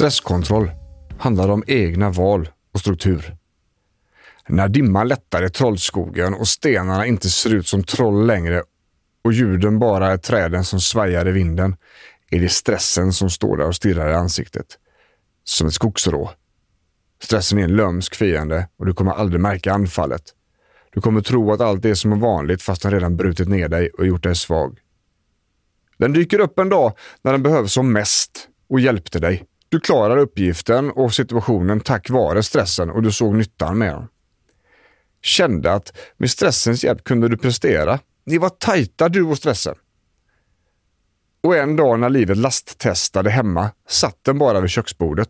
Stresskontroll handlar om egna val och struktur. När dimman lättar i trollskogen och stenarna inte ser ut som troll längre och ljuden bara är träden som svajar i vinden är det stressen som står där och stirrar i ansiktet. Som ett skogsrå. Stressen är en lömsk fiende och du kommer aldrig märka anfallet. Du kommer tro att allt är som vanligt fast den redan brutit ner dig och gjort dig svag. Den dyker upp en dag när den behövs som mest och hjälpte dig. Du klarar uppgiften och situationen tack vare stressen och du såg nyttan med den. Kände att med stressens hjälp kunde du prestera. Ni var tajta du och stressen. Och en dag när livet lasttestade hemma satt den bara vid köksbordet.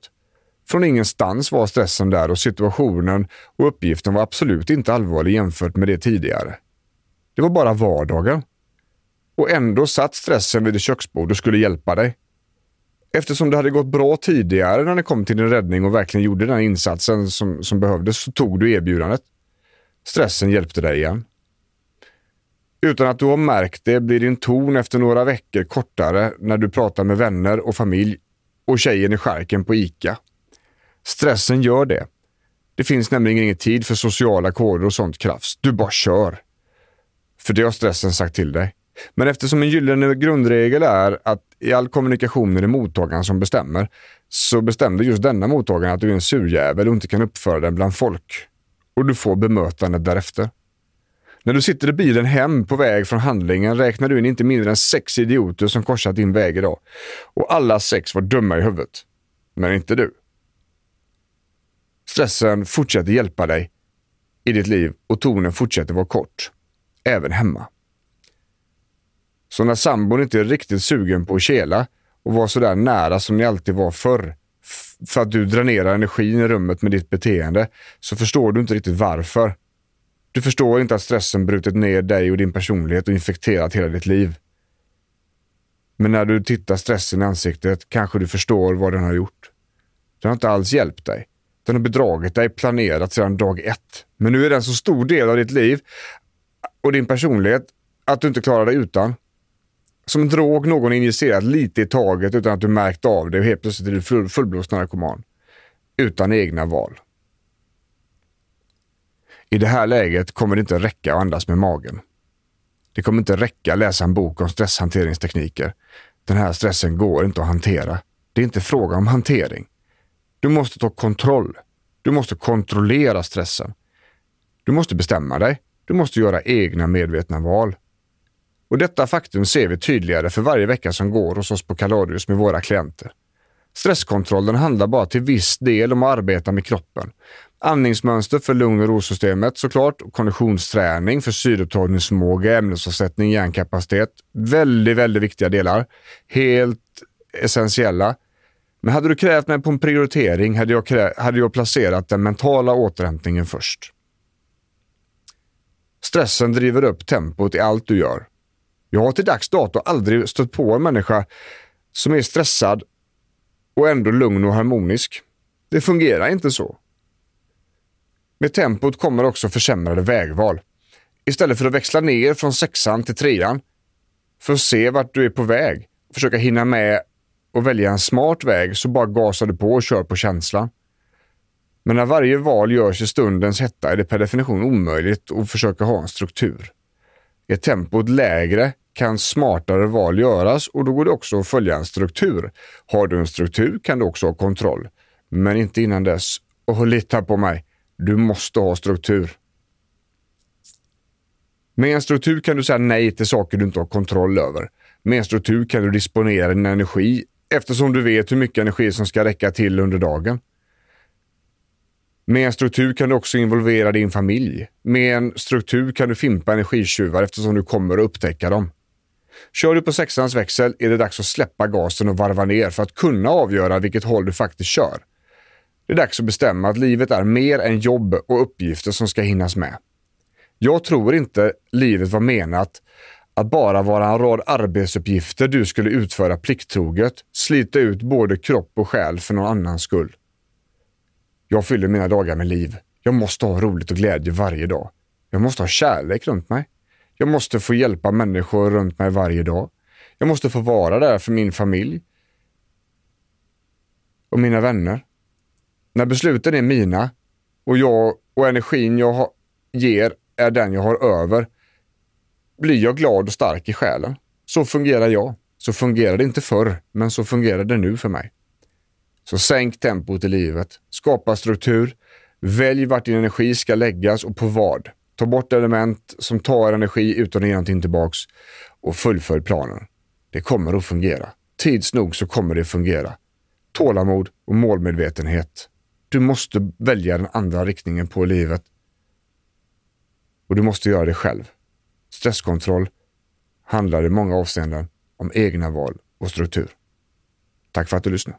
Från ingenstans var stressen där och situationen och uppgiften var absolut inte allvarlig jämfört med det tidigare. Det var bara vardagen. Och ändå satt stressen vid ditt köksbord och skulle hjälpa dig. Eftersom det hade gått bra tidigare när det kom till din räddning och verkligen gjorde den insatsen som, som behövdes så tog du erbjudandet. Stressen hjälpte dig igen. Utan att du har märkt det blir din ton efter några veckor kortare när du pratar med vänner och familj och tjejen i skärken på ICA. Stressen gör det. Det finns nämligen ingen tid för sociala koder och sånt krafs. Du bara kör. För det har stressen sagt till dig. Men eftersom en gyllene grundregel är att i all kommunikation är det mottagaren som bestämmer, så bestämde just denna mottagaren att du är en surjävel och inte kan uppföra den bland folk. Och du får bemötandet därefter. När du sitter i bilen hem på väg från handlingen räknar du in inte mindre än sex idioter som korsat din väg idag. Och alla sex var dumma i huvudet. Men inte du. Stressen fortsätter hjälpa dig i ditt liv och tonen fortsätter vara kort. Även hemma. Så när sambon inte är riktigt sugen på att kela och vara sådär nära som ni alltid var förr, för att du dränerar energin i rummet med ditt beteende, så förstår du inte riktigt varför. Du förstår inte att stressen brutit ner dig och din personlighet och infekterat hela ditt liv. Men när du tittar stressen i ansiktet kanske du förstår vad den har gjort. Den har inte alls hjälpt dig. Den har bedragit dig planerat sedan dag ett. Men nu är den så stor del av ditt liv och din personlighet att du inte klarar dig utan. Som en drog någon injicerat lite i taget utan att du märkt av det och helt plötsligt är du full, fullblodsnarkoman. Utan egna val. I det här läget kommer det inte räcka att andas med magen. Det kommer inte räcka att läsa en bok om stresshanteringstekniker. Den här stressen går inte att hantera. Det är inte fråga om hantering. Du måste ta kontroll. Du måste kontrollera stressen. Du måste bestämma dig. Du måste göra egna medvetna val. Och detta faktum ser vi tydligare för varje vecka som går hos oss på Kaladius med våra klienter. Stresskontrollen handlar bara till viss del om att arbeta med kroppen. Andningsmönster för lugn och rosystemet såklart, konditionsträning för syreupptagningsförmåga, ämnesavsättning, hjärnkapacitet. Väldigt, väldigt viktiga delar. Helt essentiella. Men hade du krävt mig på en prioritering hade jag, hade jag placerat den mentala återhämtningen först. Stressen driver upp tempot i allt du gör. Jag har till dags dato aldrig stött på en människa som är stressad och ändå lugn och harmonisk. Det fungerar inte så. Med tempot kommer också försämrade vägval. Istället för att växla ner från sexan till trean för att se vart du är på väg, försöka hinna med och välja en smart väg så bara gasar du på och kör på känslan. Men när varje val görs i stundens hetta är det per definition omöjligt att försöka ha en struktur. Är tempot lägre kan smartare val göras och då går det också att följa en struktur. Har du en struktur kan du också ha kontroll. Men inte innan dess. Och lita på mig, du måste ha struktur. Med en struktur kan du säga nej till saker du inte har kontroll över. Med en struktur kan du disponera din energi eftersom du vet hur mycket energi som ska räcka till under dagen. Med en struktur kan du också involvera din familj. Med en struktur kan du fimpa energitjuvar eftersom du kommer att upptäcka dem. Kör du på sexans växel är det dags att släppa gasen och varva ner för att kunna avgöra vilket håll du faktiskt kör. Det är dags att bestämma att livet är mer än jobb och uppgifter som ska hinnas med. Jag tror inte livet var menat att bara vara en rad arbetsuppgifter du skulle utföra plikttroget, slita ut både kropp och själ för någon annans skull. Jag fyller mina dagar med liv. Jag måste ha roligt och glädje varje dag. Jag måste ha kärlek runt mig. Jag måste få hjälpa människor runt mig varje dag. Jag måste få vara där för min familj och mina vänner. När besluten är mina och jag och energin jag ger är den jag har över blir jag glad och stark i själen. Så fungerar jag. Så fungerade det inte förr, men så fungerar det nu för mig. Så sänk tempot i livet, skapa struktur, välj vart din energi ska läggas och på vad. Ta bort element som tar energi utan att ge någonting tillbaks och fullfölj planen. Det kommer att fungera. Tids nog så kommer det fungera. Tålamod och målmedvetenhet. Du måste välja den andra riktningen på livet. Och du måste göra det själv. Stresskontroll handlar i många avseenden om egna val och struktur. Tack för att du lyssnade.